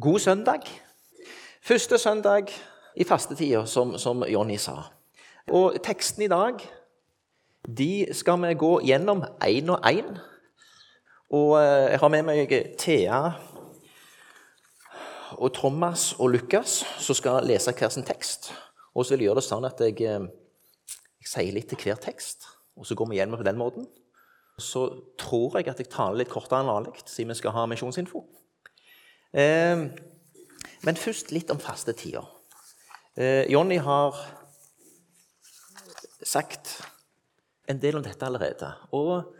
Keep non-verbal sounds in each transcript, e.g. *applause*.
God søndag. Første søndag i fastetida, som, som Jonny sa. Og teksten i dag de skal vi gå gjennom én og én. Og eh, jeg har med meg Thea og Thomas og Lukas, som skal lese hver sin tekst. Og så vil jeg gjøre det sånn at jeg, eh, jeg sier litt til hver tekst, og så går vi gjennom på den måten. Så tror jeg at jeg taler litt kortere enn vanlig, siden vi skal ha misjonsinfo. Eh, men først litt om fastetida. Eh, Jonny har sagt en del om dette allerede. Og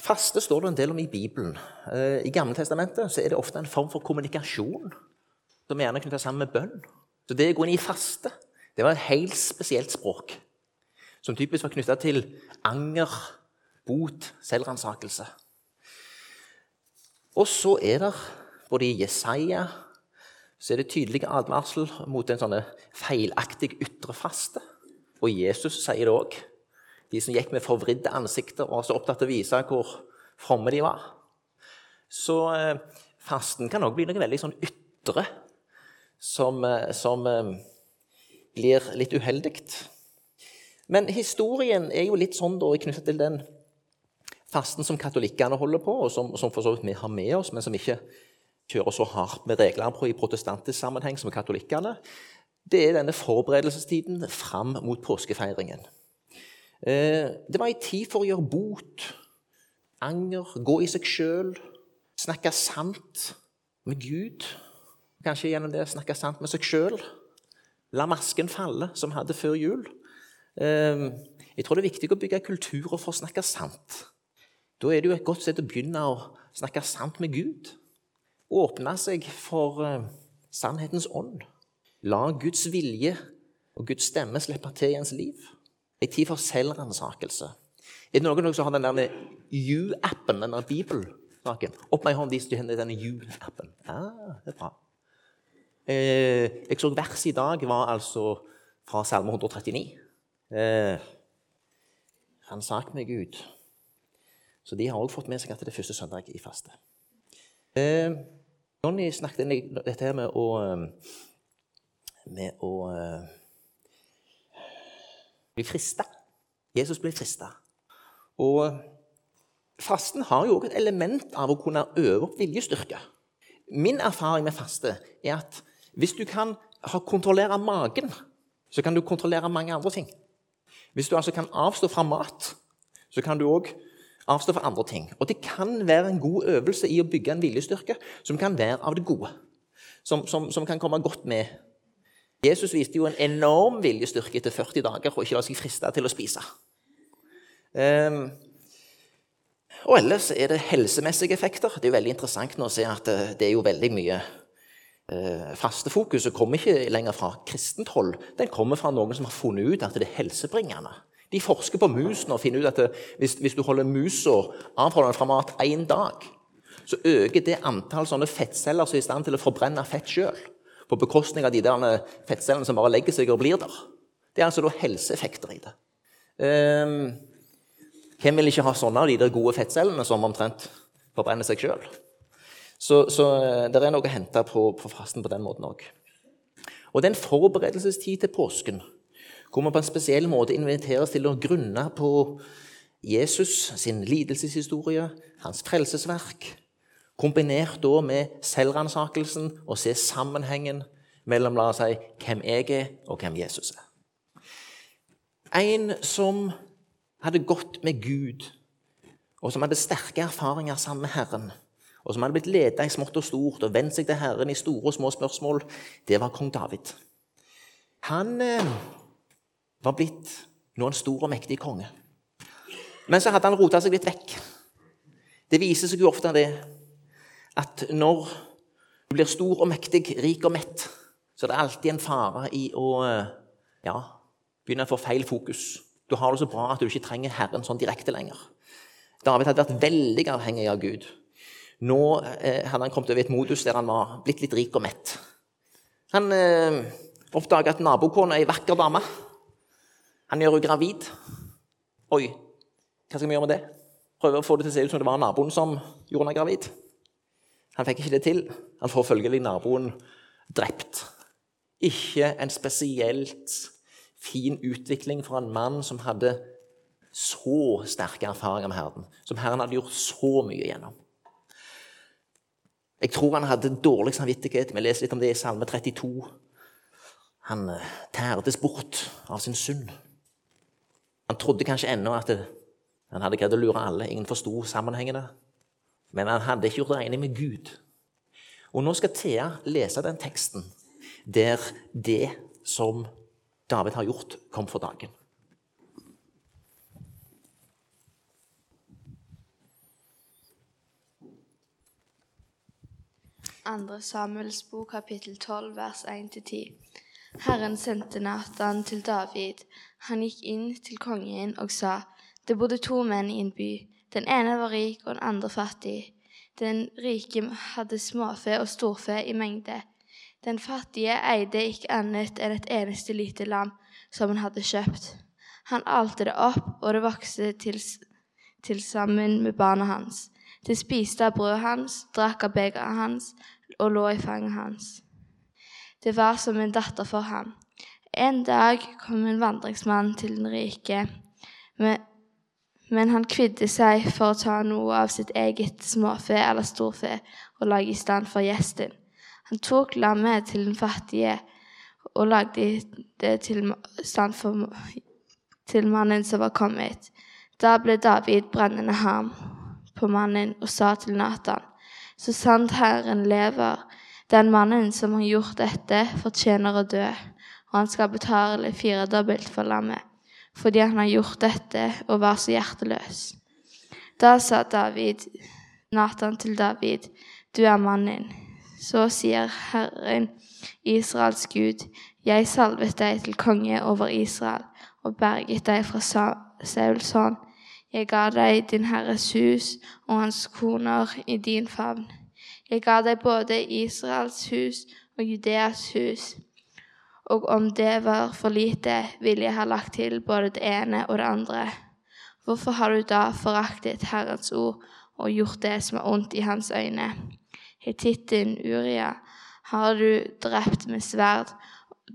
faste står det en del om i Bibelen. Eh, I Gamle testamentet så er det ofte en form for kommunikasjon som gjerne knytter sammen med bønn. Så det å gå inn i faste det var et helt spesielt språk, som typisk var knytta til anger, bot, selvransakelse. Og så er det både i Jesaja så er det tydelige advarsel mot en sånn feilaktig ytre faste. Og Jesus sier det òg. De som gikk med forvridde ansikter og var så opptatt av å vise hvor fromme de var. Så eh, fasten kan òg bli noe veldig sånn ytre som, eh, som eh, blir litt uheldig. Men historien er jo litt sånn da, knyttet til den fasten som katolikkene holder på, og som, som for så vidt vi har med oss, men som ikke kjører så hardt med regler på i protestantisk sammenheng som katolikkene, det er denne forberedelsestiden fram mot påskefeiringen. Eh, det var en tid for å gjøre bot, anger, gå i seg sjøl, snakke sant med Gud. Kanskje gjennom det snakke sant med seg sjøl. La masken falle, som hadde før jul. Eh, jeg tror det er viktig å bygge kulturer for å snakke sant. Da er det jo et godt sted å begynne å snakke sant med Gud åpne seg for uh, sannhetens ånd. La Guds vilje og Guds stemme slippe til i ens liv. En tid for selvransakelse. Er det noen som har den der U-appen, den der bibelsaken? Opp med ei hånd de som har denne U-appen. Ja, det er bra. Eh, jeg så verset i dag var altså fra Salme 139. Eh, Ransak meg, Gud. Så de har òg fått med seg at det er første søndag i faste. Eh, Johnny snakket inn dette her med å um, Med å uh, bli frista. Jesus blir frista. Og fasten har jo òg et element av å kunne øve opp viljestyrke. Min erfaring med faste er at hvis du kan kontrollere magen, så kan du kontrollere mange andre ting. Hvis du altså kan avstå fra mat, så kan du òg avstå fra andre ting. Og det kan være en god øvelse i å bygge en viljestyrke som kan være av det gode. Som, som, som kan komme godt med. Jesus viste jo en enorm viljestyrke etter 40 dager og ikke la seg friste til å spise. Um, og ellers er det helsemessige effekter. Det er jo veldig interessant nå å se at det, det er jo veldig mye uh, Fastefokuset kommer ikke lenger fra kristent hold. Den kommer fra noen som har funnet ut at det er helsebringende. De forsker på musene og finner ut at det, hvis, hvis, du holder musa avholdende fra mat én dag, så øker det antall sånne fettceller som er i stand til å forbrenne fett sjøl, på bekostning av de der fettcellene som bare legger seg og blir der. Det er altså da helseeffekter i det. Um, hvem vil ikke ha sånne av de der gode fettcellene som omtrent forbrenner seg sjøl? Så, så eh, det er noe å hente på, på fasten på den måten òg. Og det er en forberedelsestid til påsken hvor vi på en spesiell måte inviteres til å grunne på Jesus sin lidelseshistorie, hans frelsesverk, kombinert da med selvransakelsen og se sammenhengen mellom la oss si, hvem jeg er, og hvem Jesus er. En som hadde gått med Gud, og som hadde sterke erfaringer sammen med Herren, og som hadde blitt ledet i smått og stort og vendt seg til Herren i store og små spørsmål, det var kong David. Han eh, var blitt nå en stor og mektig konge. Men så hadde han rota seg litt vekk. Det viser seg jo ofte det at når du blir stor og mektig, rik og mett, så er det alltid en fare i å ja, begynne å få feil fokus. Du har det så bra at du ikke trenger Herren sånn direkte lenger. David hadde vært veldig avhengig av Gud. Nå eh, hadde han kommet over et modus der han var blitt litt rik og mett. Han eh, oppdaga at nabokona er ei vakker dame. Han gjør henne gravid. Oi, hva skal vi gjøre med det? Prøve å få det til å se ut som det var naboen som gjorde henne gravid. Han fikk ikke det til. Han får følgelig naboen drept. Ikke en spesielt fin utvikling for en mann som hadde så sterke erfaringer med Herren, som Herren hadde gjort så mye gjennom. Jeg tror han hadde dårlig samvittighet. Vi leser litt om det i Salme 32. Han eh, tærdes bort av sin synd. Han trodde kanskje ennå at det, han hadde greid å lure alle. Ingen forsto sammenhengene. Men han hadde ikke gjort regning med Gud. Og nå skal Thea lese den teksten der det som David har gjort, kom for dagen. Andre Samuels bok, kapittel 12, vers 1-10. Herren sendte Nathan til David. Han gikk inn til kongen og sa, det bodde to menn i en by. Den ene var rik og den andre fattig. Den rike hadde småfe og storfe i mengde. Den fattige eide ikke annet enn et eneste lite lam som han hadde kjøpt. Han alte det opp, og det vokste til, til sammen med barna hans. Det spiste av brødet hans, drakk av begeret hans og lå i fanget hans. Det var som en datter for ham. En dag kom en vandringsmann til den rike, men, men han kvidde seg for å ta noe av sitt eget småfe eller storfe og lage i stand for gjesten. Han tok lammet til den fattige og lagde det til stand for, til mannen som var kommet. Da ble David brennende harm på mannen og sa til Nathan, så sant Herren lever, den mannen som har gjort dette, fortjener å dø, og han skal betale firedobbelt for lammet, fordi han har gjort dette og var så hjerteløs. Da sa David, Nathan til David, du er mannen. Så sier Herren, Israels Gud, jeg salvet deg til konge over Israel og berget deg fra Sauls hånd. Jeg ga deg din Herres hus og hans koner i din favn. Jeg ga deg både Israels hus og Judeas hus. Og om det var for lite, ville jeg ha lagt til både det ene og det andre. Hvorfor har du da foraktet Herrens ord og gjort det som er ondt i hans øyne? Hetitten Uria har du drept med sverd.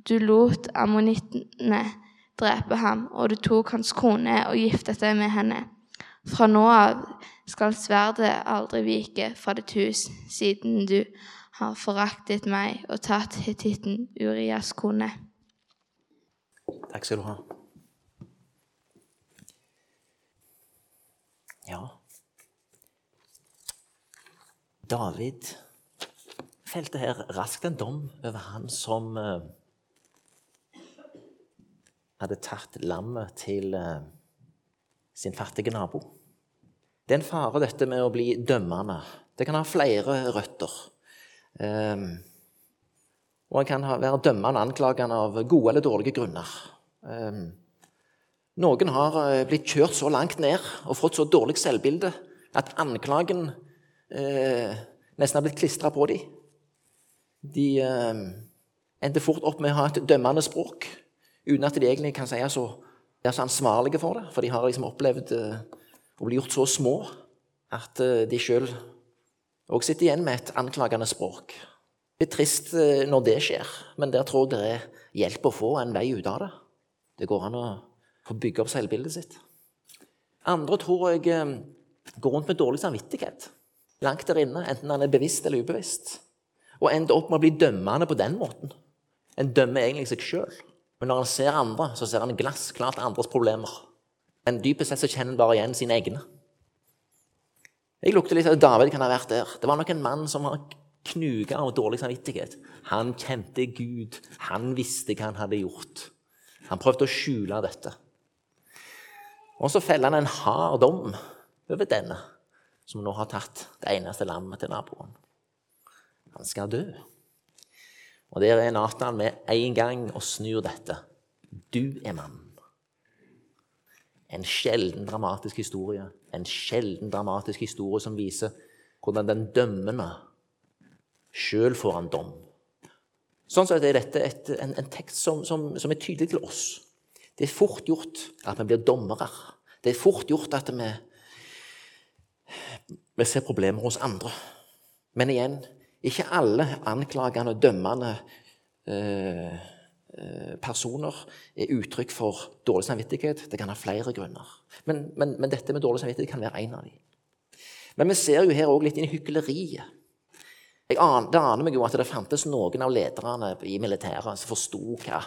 Du lot ammonittene drepe ham, og du tok hans kone og giftet deg med henne. Fra nå av skal sverdet aldri vike fra ditt hus, siden du har foraktet meg og tatt hetitten Urias kone. Takk skal du ha. Ja David felte her raskt en dom over han som uh, hadde tatt lammet til uh, sin fattige nabo. Det er en fare, dette med å bli dømmende. Det kan ha flere røtter. Um, og en kan ha, være dømmende anklagende av gode eller dårlige grunner. Um, noen har uh, blitt kjørt så langt ned og fått så dårlig selvbilde at anklagen uh, nesten har blitt klistra på dem. De uh, endte fort opp med å ha et dømmende språk uten at de egentlig kan si så, er så ansvarlige for det. For de har liksom opplevd å blir gjort så små at de sjøl òg sitter igjen med et anklagende språk. Det er trist når det skjer, men der tror jeg det er hjelp å få, en vei ut av det. Det går an å få bygge opp selvbildet sitt. Andre tror jeg går rundt med dårlig samvittighet langt der inne, enten han er bevisst eller ubevisst, og ender opp med å bli dømmende på den måten. En dømmer egentlig seg sjøl. Men når han ser andre, så ser han glassklart andres problemer. Men dypest sett så kjenner han bare igjen sine egne. Jeg lukter litt at David kan ha vært der. Det var nok en mann som var knuga av dårlig samvittighet. Han kjente Gud. Han visste hva han hadde gjort. Han prøvde å skjule dette. Og så feller han en hard dom over denne som nå har tatt det eneste lammet til naboen. Han skal dø. Og der er Nathan med en gang og snur dette. Du er mannen. En sjelden dramatisk historie. En sjelden dramatisk historie som viser hvordan den dømmende sjøl får en dom. Sånn sett er dette et, en, en, tekst som, som, som, er tydelig til oss. Det er fort gjort at vi blir dommere. Det er fort gjort at vi vi ser problemer hos andre. Men igjen, ikke alle anklagende dømmende eh, personer er uttrykk for dårlig samvittighet. Det kan ha flere grunner. Men, men, men dette med dårlig samvittighet kan være en av dem. Men vi ser jo her òg litt inn i hykleriet. An, det aner meg jo at det fantes noen av lederne i militæret som forsto hva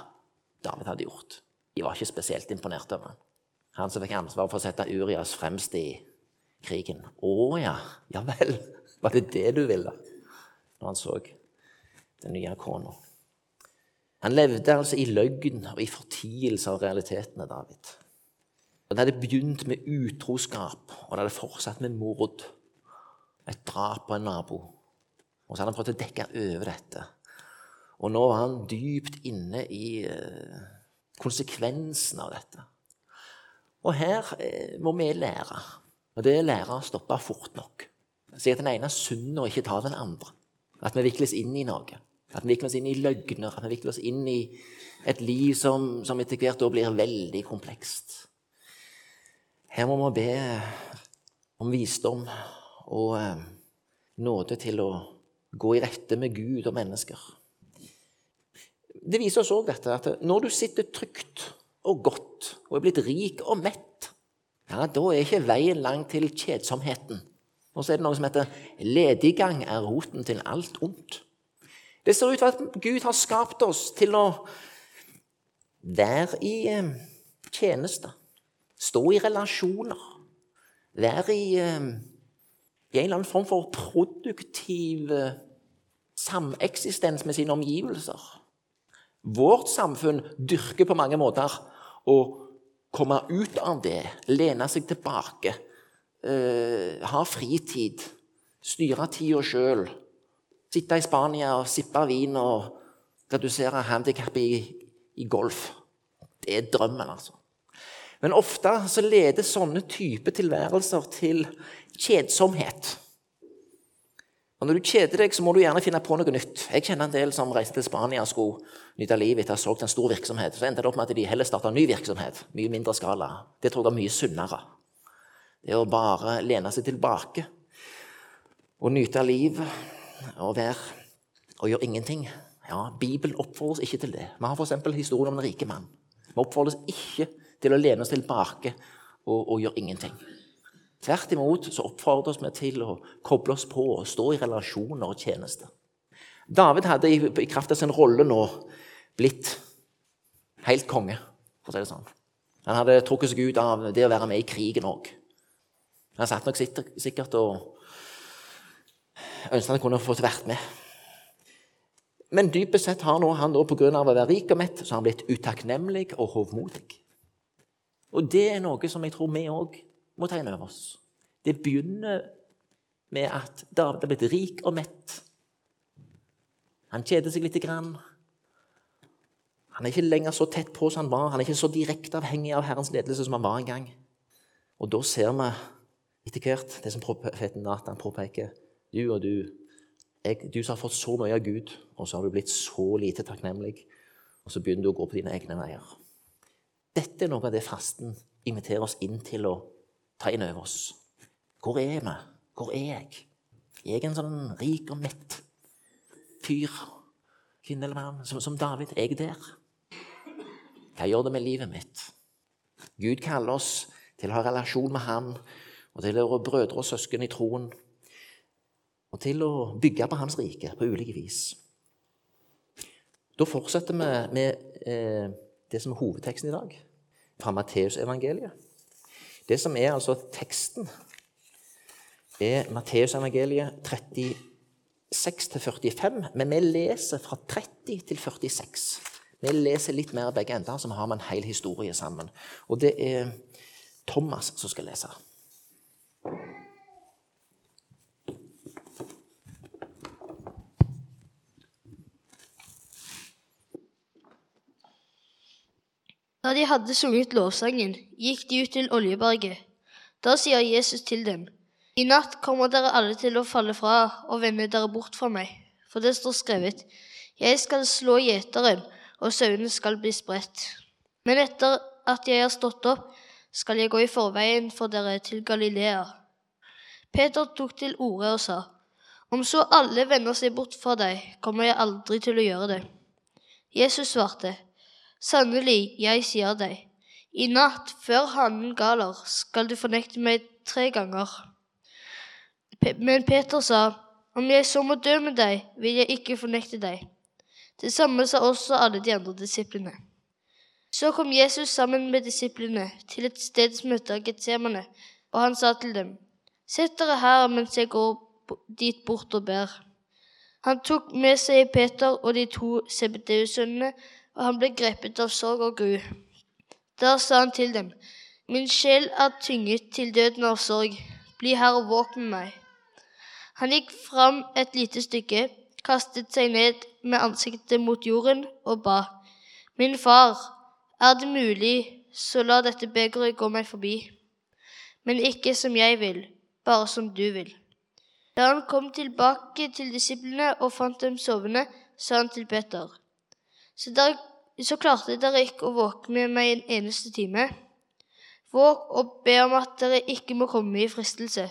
David hadde gjort. De var ikke spesielt imponert over ham. Han som fikk ansvar for å sette Urias fremst i krigen. Å ja, ja vel, *laughs* var det det du ville? Når han så den nye kona. Han levde altså i løgn og i fortielse av realitetene, David. Og Det hadde begynt med utroskap, og det hadde fortsatt med mord. Et drap på en nabo. Og så hadde han prøvd å dekke over dette. Og nå var han dypt inne i uh, konsekvensen av dette. Og her uh, må vi lære. Og det er lære å stoppe fort nok. Si at den ene er sunn og ikke tar den andre. At vi vikles inn i noe. At vi vikler oss inn i løgner. At vi vikler oss inn i et liv som, som etter hvert da blir veldig komplekst. Her må vi be om visdom og eh, nåde til å gå i rette med Gud og mennesker. Det viser oss òg dette at når du sitter trygt og godt og er blitt rik og mett, ja, da er ikke veien lang til kjedsomheten. Og så er det noe som heter 'lediggang er roten til alt ondt'. Det ser ut til at Gud har skapt oss til å være i eh, tjeneste, stå i relasjoner, være i, eh, i en eller annen form for produktiv eh, sameksistens med sine omgivelser. Vårt samfunn dyrker på mange måter å komme ut av det, lene seg tilbake, ha fritid, styre tida sjøl, sitte i Spania og sippe vin og redusere handikap i, i golf. Det er drømmen, altså. Men ofte så leder sånne typer tilværelser til kjedsomhet. Og Når du kjeder deg, så må du gjerne finne på noe nytt. Jeg kjenner en del som reiste til Spania og skulle nyte livet etter å ha solgt en stor virksomhet. Så endte det opp med at de heller starta ny virksomhet. Mye mindre skala. Det tror jeg er mye sunnere. Det å bare lene seg tilbake og nyte livet og være og gjøre ingenting. Ja, Bibelen oppfordrer oss ikke til det. Vi har f.eks. historien om den rike mann. Vi oppfordres ikke til å lene oss tilbake og, og gjøre ingenting. Tvert imot så oppfordres vi til å koble oss på og stå i relasjoner og tjeneste. David hadde i, i kraft av sin rolle nå blitt helt konge, for å si det sånn. Han hadde trukket seg ut av det å være med i krigen òg. Han satt nok sikkert og ønsket han kunne fått vært med. Men dypest sett har nå han da, pga. å være rik og mett, så har han blitt utakknemlig og hovmodig. Og det er noe som jeg tror vi òg må inn over oss. Det begynner med at David er blitt rik og mett. Han kjeder seg lite grann. Han er ikke lenger så tett på som han var. Han er ikke så direkte avhengig av Herrens ledelse som han var en gang. Og da ser vi etter hvert det som profeten Nathan påpeker. Du og du, jeg, du som har fått så mye av Gud, og så har du blitt så lite takknemlig, og så begynner du å gå på dine egne veier. Dette er noe av det fasten inviterer oss inn til å ta inn over oss. Hvor er vi? Hvor er jeg? Jeg Er en sånn rik og mett fyr, kvinne eller mann, som, som David? Er jeg der? Hva gjør det med livet mitt? Gud kaller oss til å ha relasjon med Han, og til å være brødre og søsken i troen, og til å bygge på Hans rike på ulike vis. Da fortsetter vi med eh, det som er hovedteksten i dag, fra Matteusevangeliet. Det som er altså teksten, er Matteusevangeliet 36-45, men vi leser fra 30 til 46. Vi leser litt mer begge ender, så vi har en hel historie sammen. Og det er Thomas som skal lese. Da de hadde sunget lovsangen, gikk de ut til Oljeberget. Da sier Jesus til dem, I natt kommer dere alle til å falle fra og vende dere bort fra meg, for det står skrevet, Jeg skal slå gjeteren, og sauene skal bli spredt. Men etter at jeg har stått opp, skal jeg gå i forveien for dere til Galilea. Peter tok til orde og sa, Om så alle vender seg bort fra deg, kommer jeg aldri til å gjøre det. Jesus svarte, Sannelig, jeg sier deg, i natt, før hannen galer, skal du fornekte meg tre ganger. Men Peter sa, Om jeg så må dø med deg, vil jeg ikke fornekte deg. Det samme sa også alle de andre disiplene. Så kom Jesus sammen med disiplene til et sted som heter Getsemane, og han sa til dem, Sett dere her mens jeg går dit bort og ber. Han tok med seg Peter og de to Sebedeus-sønnene, og han ble grepet av sorg og gru. Da sa han til dem, Min sjel er tynget til døden av sorg, bli her og våk med meg. Han gikk fram et lite stykke, kastet seg ned med ansiktet mot jorden og ba, Min far, er det mulig, så la dette begeret gå meg forbi. Men ikke som jeg vil, bare som du vil. Da han kom tilbake til disiplene og fant dem sovende, sa han til Peter, så, der, så klarte dere ikke å våke med meg en eneste time. Våg og be om at dere ikke må komme i fristelse.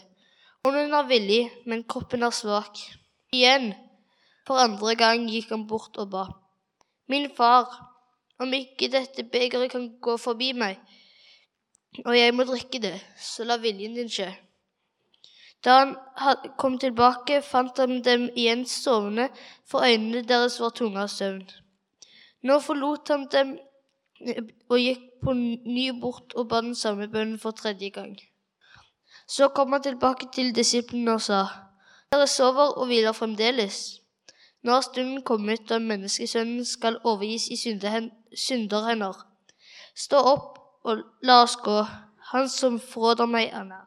Ånden er villig, men kroppen er svak. Igjen, for andre gang gikk han bort og ba. Min far, om ikke dette begeret kan gå forbi meg, og jeg må drikke det, så la viljen din skje. Da han kom tilbake, fant han dem igjen sovende, for øynene deres var tunge av søvn. Nå forlot han dem og gikk på ny bort og ba den samme bønnen for tredje gang. Så kom han tilbake til disiplene og sa, Dere sover og hviler fremdeles. Nå er stunden kommet da menneskesønnen skal overgis i synderhender. Stå opp og la oss gå. Han som fråder meg, er nær.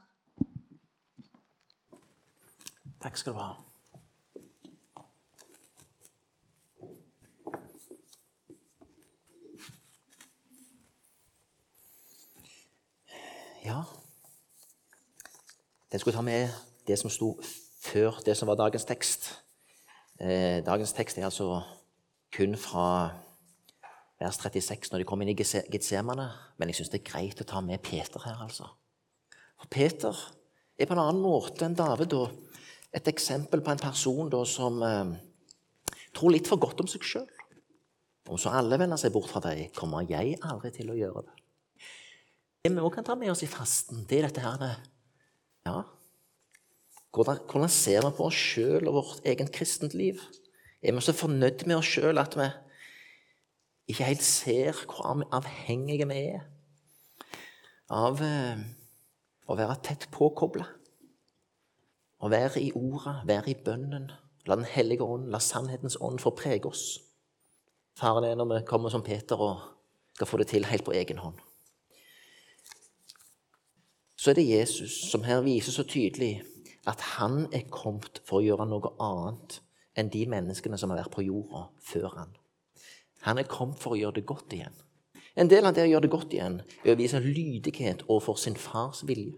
Takk skal du ha. Ja Den skulle ta med det som sto før det som var dagens tekst. Eh, dagens tekst er altså kun fra vers 36 når de kom inn i Getsemane. Men jeg syns det er greit å ta med Peter her, altså. For Peter er på en annen måte enn David da, et eksempel på en person da, som eh, tror litt for godt om seg sjøl. Om så alle vender seg bort fra deg, kommer jeg aldri til å gjøre det. Det vi òg kan ta med oss i fasten, det er dette her med Ja, hvordan, hvordan ser vi på oss sjøl og vårt eget kristent liv? Er vi så fornøyd med oss sjøl at vi ikke helt ser hvor avhengige vi er av eh, å være tett påkobla? Å være i ordet, være i bønnen. La Den hellige ånd, la sannhetens ånd få prege oss. Faren er når vi kommer som Peter og skal få det til helt på egen hånd så er det Jesus som her viser så tydelig at han er kommet for å gjøre noe annet enn de menneskene som har vært på jorda før han. Han er kommet for å gjøre det godt igjen. En del av det å gjøre det godt igjen er å vise lydighet overfor sin fars vilje.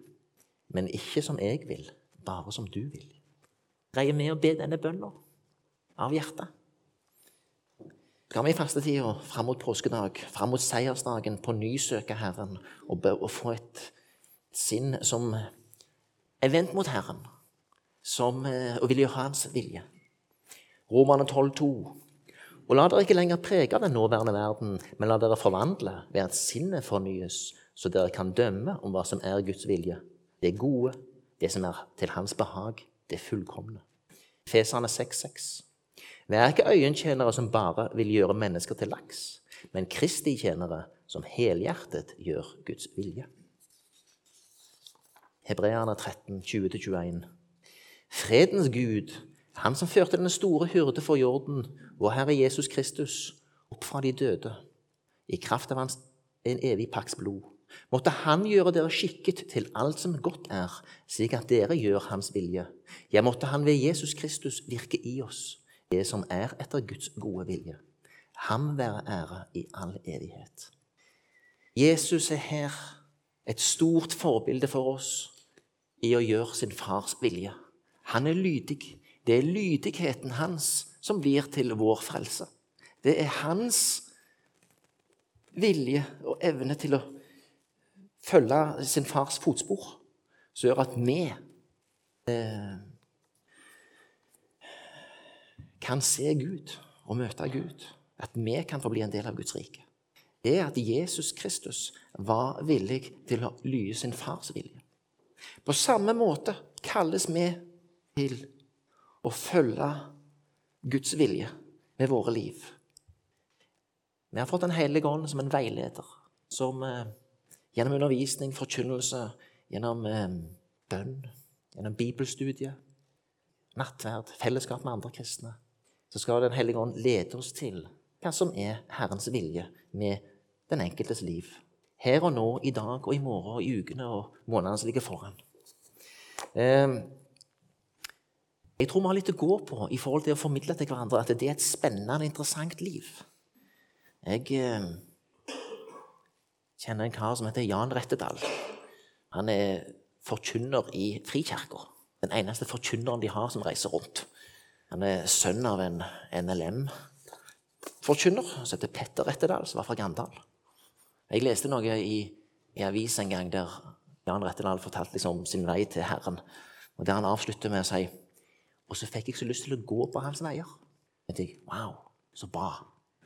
Men ikke som jeg vil, bare som du vil. Greier vi å be denne bønnen av hjertet? Skal vi i fastetida fram mot påskedag, fram mot seiersdagen, på ny søke Herren og, og få et sinn som er vendt mot Herren, som, eh, og vil gjøre Hans vilje. Romerne 12,2. Og la dere ikke lenger prege av den nåværende verden, men la dere forvandle ved at sinnet fornyes, så dere kan dømme om hva som er Guds vilje. Det gode, det som er til Hans behag, det fullkomne. Fesane 6,6. Vær ikke øyentjenere som bare vil gjøre mennesker til laks, men Kristi tjenere som helhjertet gjør Guds vilje. Hebreerne 13, 20-21. Fredens Gud, han som førte den store hyrde for jorden, vår Herre Jesus Kristus, opp fra de døde, i kraft av hans en evig paks blod. Måtte Han gjøre dere skikket til alt som godt er, slik at dere gjør Hans vilje. Ja, måtte Han ved Jesus Kristus virke i oss, det som er etter Guds gode vilje. Ham være ære i all evighet. Jesus er her et stort forbilde for oss i å gjøre sin fars vilje. Han er lydig. Det er lydigheten hans som blir til vår frelse. Det er hans vilje og evne til å følge sin fars fotspor som gjør at vi eh, kan se Gud og møte Gud, at vi kan få bli en del av Guds rike, er at Jesus Kristus var villig til å lye sin fars vilje. På samme måte kalles vi til å følge Guds vilje med våre liv. Vi har fått Den hellige ånd som en veileder, som eh, gjennom undervisning, forkynnelse, gjennom eh, bønn, gjennom bibelstudie, nattverd, fellesskap med andre kristne, så skal Den hellige ånd lede oss til hva som er Herrens vilje med den enkeltes liv. Her og nå, i dag og i morgen og i ukene og månedene som ligger foran. Eh, jeg tror vi har litt å gå på i forhold til å formidle til hverandre at det er et spennende, interessant liv. Jeg eh, kjenner en kar som heter Jan Rettedal. Han er forkynner i Frikirka. Den eneste forkynneren de har som reiser rundt. Han er sønn av en NLM-forkynner som heter Petter Rettedal, som var fra Gandal. Jeg leste noe i, i avis en gang der Jan Rettedal fortalte liksom sin vei til Herren. Og Der han avslutter med å si og så fikk jeg så lyst til å gå på hans veier. Jeg tenkte, wow, så bra.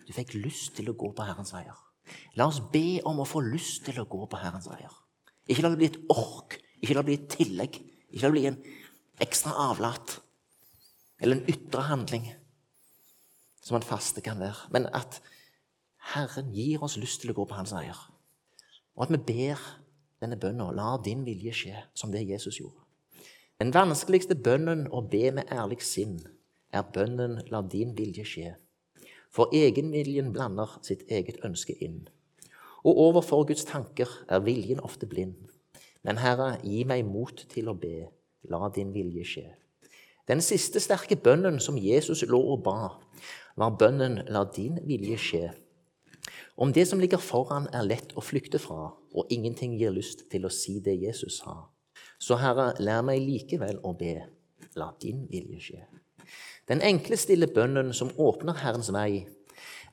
Du fikk lyst til å gå på Herrens veier. La oss be om å få lyst til å gå på Herrens veier. Ikke la det bli et ork, ikke la det bli et tillegg, ikke la det bli en ekstra avlat eller en ytre handling, som en faste kan være. Men at Herren gir oss lyst til å gå på Hans eier. Og at vi ber denne bønnen, la din vilje skje, som det Jesus gjorde. Den vanskeligste bønnen å be med ærlig sinn er bønnen 'La din vilje skje'. For egenviljen blander sitt eget ønske inn. Og overfor Guds tanker er viljen ofte blind. Men Herre, gi meg mot til å be. La din vilje skje. Den siste sterke bønnen som Jesus lå og ba, var bønnen 'La din vilje skje'. Om det som ligger foran, er lett å flykte fra, og ingenting gir lyst til å si det Jesus sa, så Herre, lær meg likevel å be. La din vilje skje. Den enkle, stille bønnen som åpner Herrens vei,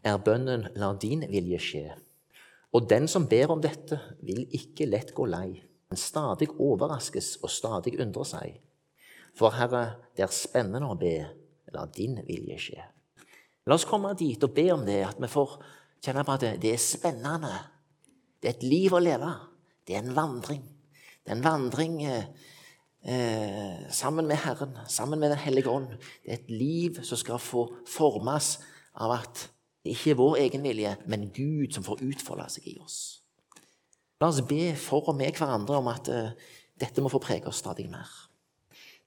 er bønnen 'La din vilje skje'. Og den som ber om dette, vil ikke lett gå lei, men stadig overraskes og stadig undre seg. For Herre, det er spennende å be. La din vilje skje. La oss komme dit og be om det, at vi får kjenne på at det er spennende. Det er et liv å leve. Det er en vandring. Det er en vandring eh, eh, sammen med Herren, sammen med Den hellige ånd. Det er et liv som skal få formes av at det ikke er vår egen vilje, men Gud som får utfolde seg i oss. La oss be for og med hverandre om at eh, dette må få prege oss stadig mer.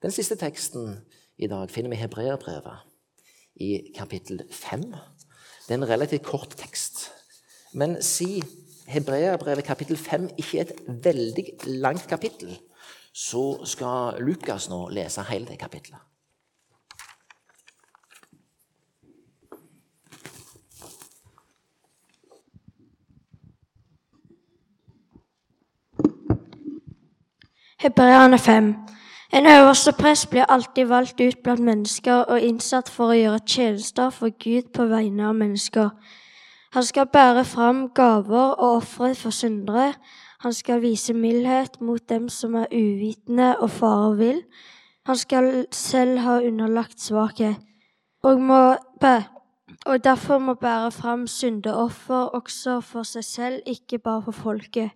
Den siste teksten i dag finner vi i Hebreerbrevet, i kapittel 5. Det er en relativt kort tekst. Men si Hebreabrevet kapittel 5 ikke er et veldig langt kapittel, så skal Lukas nå lese hele det kapittelet. Hebreerne 5. En øverste prest blir alltid valgt ut blant mennesker og innsatt for å gjøre tjenester for Gud på vegne av mennesker. Han skal bære fram gaver og ofre for syndere. Han skal vise mildhet mot dem som er uvitende og farer vill. Han skal selv ha underlagt svakhet, og, og derfor må bære fram syndeoffer også for seg selv, ikke bare for folket.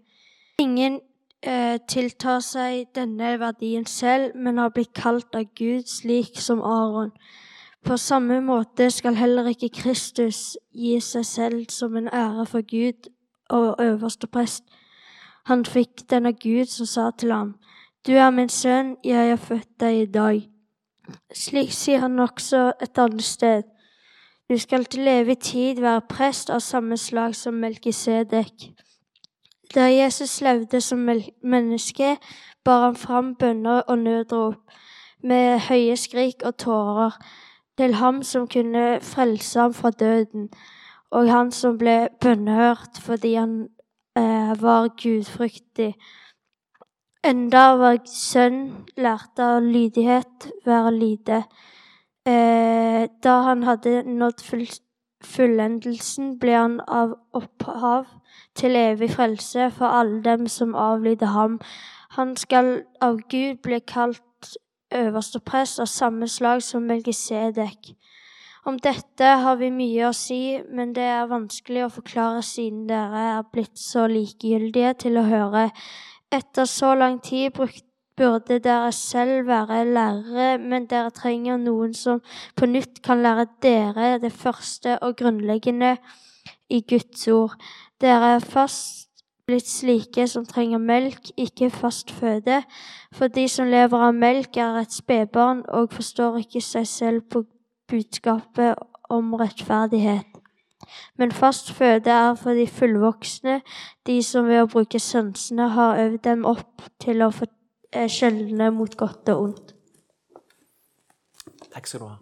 Ingen eh, tiltar seg denne verdien selv, men har blitt kalt av Gud slik som Aron. På samme måte skal heller ikke Kristus gi seg selv som en ære for Gud og øverste prest. Han fikk den av Gud som sa til ham, Du er min sønn, jeg har født deg i dag. Slik sier han også et annet sted. Du skal til evig tid være prest av samme slag som Melkisedek. Da Jesus levde som menneske, bar han fram bønner og nødrop med høye skrik og tårer til ham som kunne frelse ham fra døden, og han som ble bønnhørt fordi han eh, var gudfryktig. Enda var sønn lærte av lydighet være lite. Eh, da han hadde nådd fullendelsen, ble han av opphav til evig frelse for alle dem som avlyder ham. Han skal av Gud bli kalt øverste prest av samme slag som Melkisedek. Om dette har vi mye å si, men det er vanskelig å forklare siden dere er blitt så likegyldige til å høre. Etter så lang tid burde dere selv være lærere, men dere trenger noen som på nytt kan lære dere det første og grunnleggende i Guds ord. Dere er fast blitt slike som trenger melk, ikke fast føde. For de som lever av melk, er et spedbarn og forstår ikke seg selv på budskapet om rettferdighet. Men fast føde er for de fullvoksne, de som ved å bruke sansene har øvd dem opp til å skjelne mot godt og ondt. Takk skal du ha.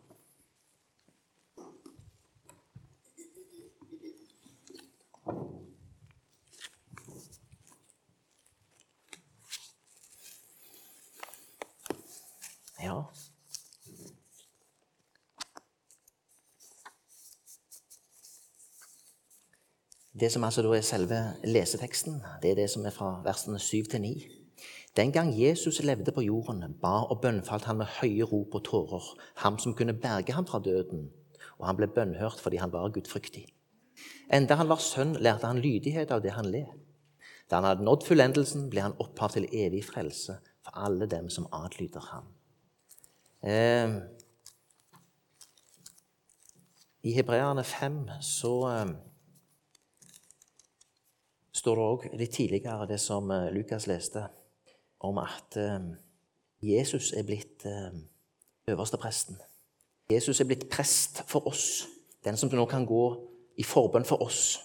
Ja. Det som altså da er selve leseteksten, det er det som er fra versene 7 til 9. Den gang Jesus levde på jorden, ba og bønnfalt han med høye rop og tårer, ham som kunne berge ham fra døden, og han ble bønnhørt fordi han var gudfryktig. Enda han var sønn, lærte han lydighet av det han led. Da han hadde nådd fullendelsen, ble han opphav til evig frelse for alle dem som adlyder ham. Eh, I Hebreerne 5 så eh, står det òg litt tidligere, det som eh, Lukas leste, om at eh, Jesus er blitt øverste øverstepresten. Jesus er blitt prest for oss, den som nå kan gå i forbønn for oss,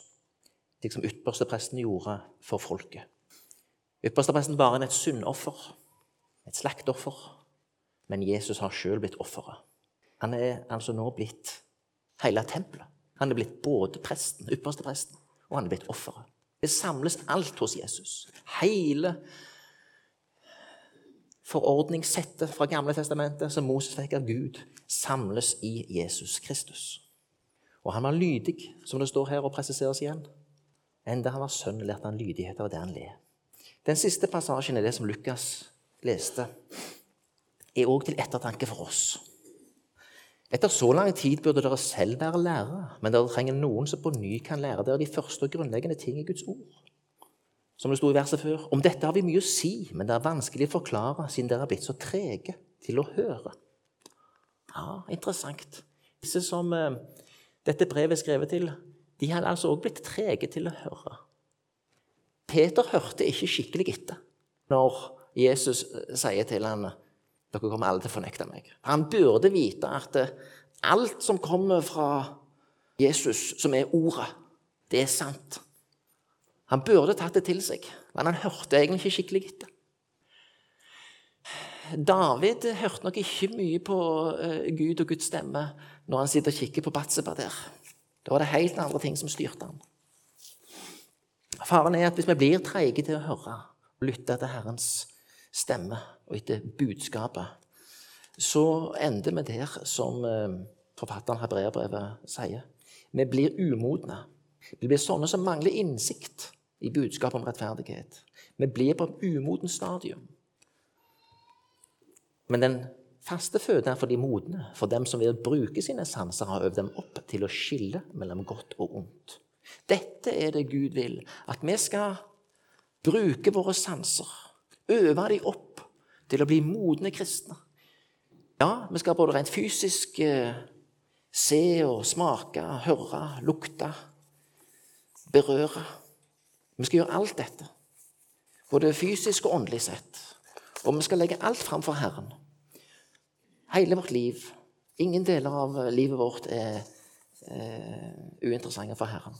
slik som ypperstepresten gjorde for folket. Ypperstepresten var en et syndoffer, et slaktoffer, men Jesus har sjøl blitt offeret. Han er altså nå blitt hele tempelet. Han er blitt både presten, ypperste presten, og han er blitt offeret. Det samles alt hos Jesus. Hele forordningssettet fra Gamle testamentet som Moses fikk av Gud, samles i Jesus Kristus. Og han var lydig, som det står her og presiseres igjen. Enda han var sønn, lærte han lydighet av det han led. Den siste passasjen i det som Lukas leste, er òg til ettertanke for oss. Etter så lang tid burde dere selv være lærere, men dere trenger noen som på ny kan lære dere de første og grunnleggende ting i Guds ord. Som det sto i verset før, om dette har vi mye å si, men det er vanskelig å forklare siden dere har blitt så trege til å høre. Ja, interessant. Disse som eh, dette brevet er skrevet til, de hadde altså òg blitt trege til å høre. Peter hørte ikke skikkelig etter når Jesus eh, sier til ham dere kommer alle til å fornekte meg. Han burde vite at eh, alt som kommer fra Jesus, som er ordet, det er sant. Han burde tatt det til seg, men han hørte egentlig ikke skikkelig etter. David hørte nok ikke mye på uh, Gud og Guds stemme når han sitter og kikker på Batseba der. Da var det helt andre ting som styrte ham. Faren er at hvis vi blir treige til å høre og lytte til Herrens stemme og etter budskapet, så ender vi der som forfatteren forfatteren Hebreabrevet sier. Vi blir umodne. Vi blir sånne som mangler innsikt i budskapet om rettferdighet. Vi blir på et umodent stadium. Men den faste føden er for de modne, for dem som vil bruke sine sanser, har øvd dem opp til å skille mellom godt og ondt. Dette er det Gud vil, at vi skal bruke våre sanser, øve dem opp til å bli modne kristne. Ja, vi skal både rent fysisk eh, se og smake, høre, lukte, berøre. Vi skal gjøre alt dette, både fysisk og åndelig sett. Og vi skal legge alt fram for Herren. Hele vårt liv. Ingen deler av livet vårt er eh, uinteressante for Herren.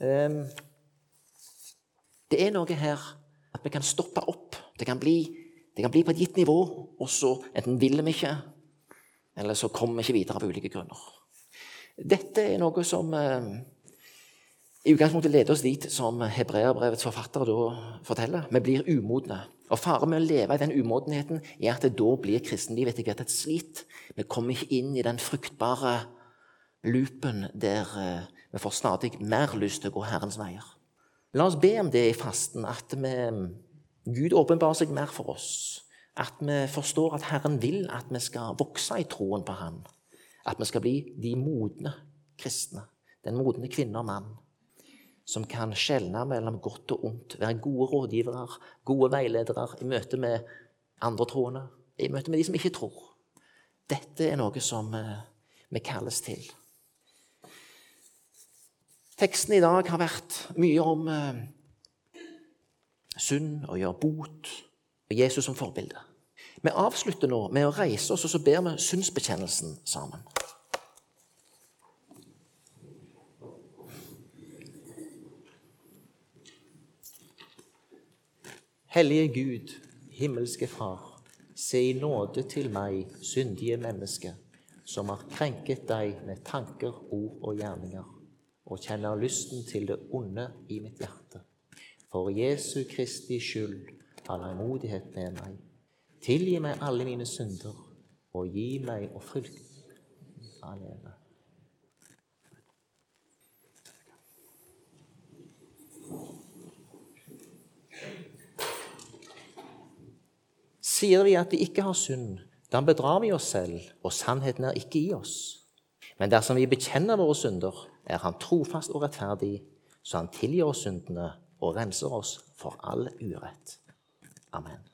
Um, det er noe her at vi kan stoppe opp. Det kan bli, det kan bli på et gitt nivå, og så enten vil vi ikke, eller så kommer vi ikke videre av ulike grunner. Dette er noe som eh, i utgangspunktet leder oss dit som hebreerbrevets forfattere da forteller. Vi blir umodne. Og Faren med å leve i den umodenheten er at det da blir kristenlivet etter hvert et slit. Vi kommer ikke inn i den fruktbare loopen der eh, vi får stadig mer lyst til å gå Herrens veier. La oss be om det i fasten, at vi, Gud åpenbarer seg mer for oss. At vi forstår at Herren vil at vi skal vokse i troen på Han. At vi skal bli de modne kristne, den modne kvinne og mann, som kan skjelne mellom godt og ondt, være gode rådgivere, gode veiledere i møte med andre troende, i møte med de som ikke tror. Dette er noe som eh, vi kalles til. Teksten i dag har vært mye om eh, synd og gjøre bot og Jesus som forbilde. Vi avslutter nå med å reise oss, og så ber vi syndsbekjennelsen sammen. Hellige Gud, himmelske Far, se i nåde til meg, syndige menneske, som har krenket deg med tanker, ord og gjerninger, og kjenner lysten til det onde i mitt hjerte. For Jesu Kristi skyld, har langmodighet med meg. Tilgi meg alle mine synder, og gi meg å frykte alene. Sier vi at vi ikke har synd, da bedrar vi oss selv, og sannheten er ikke i oss. Men dersom vi bekjenner våre synder, er Han trofast og rettferdig, så Han tilgir oss syndene og renser oss for all urett. Amen.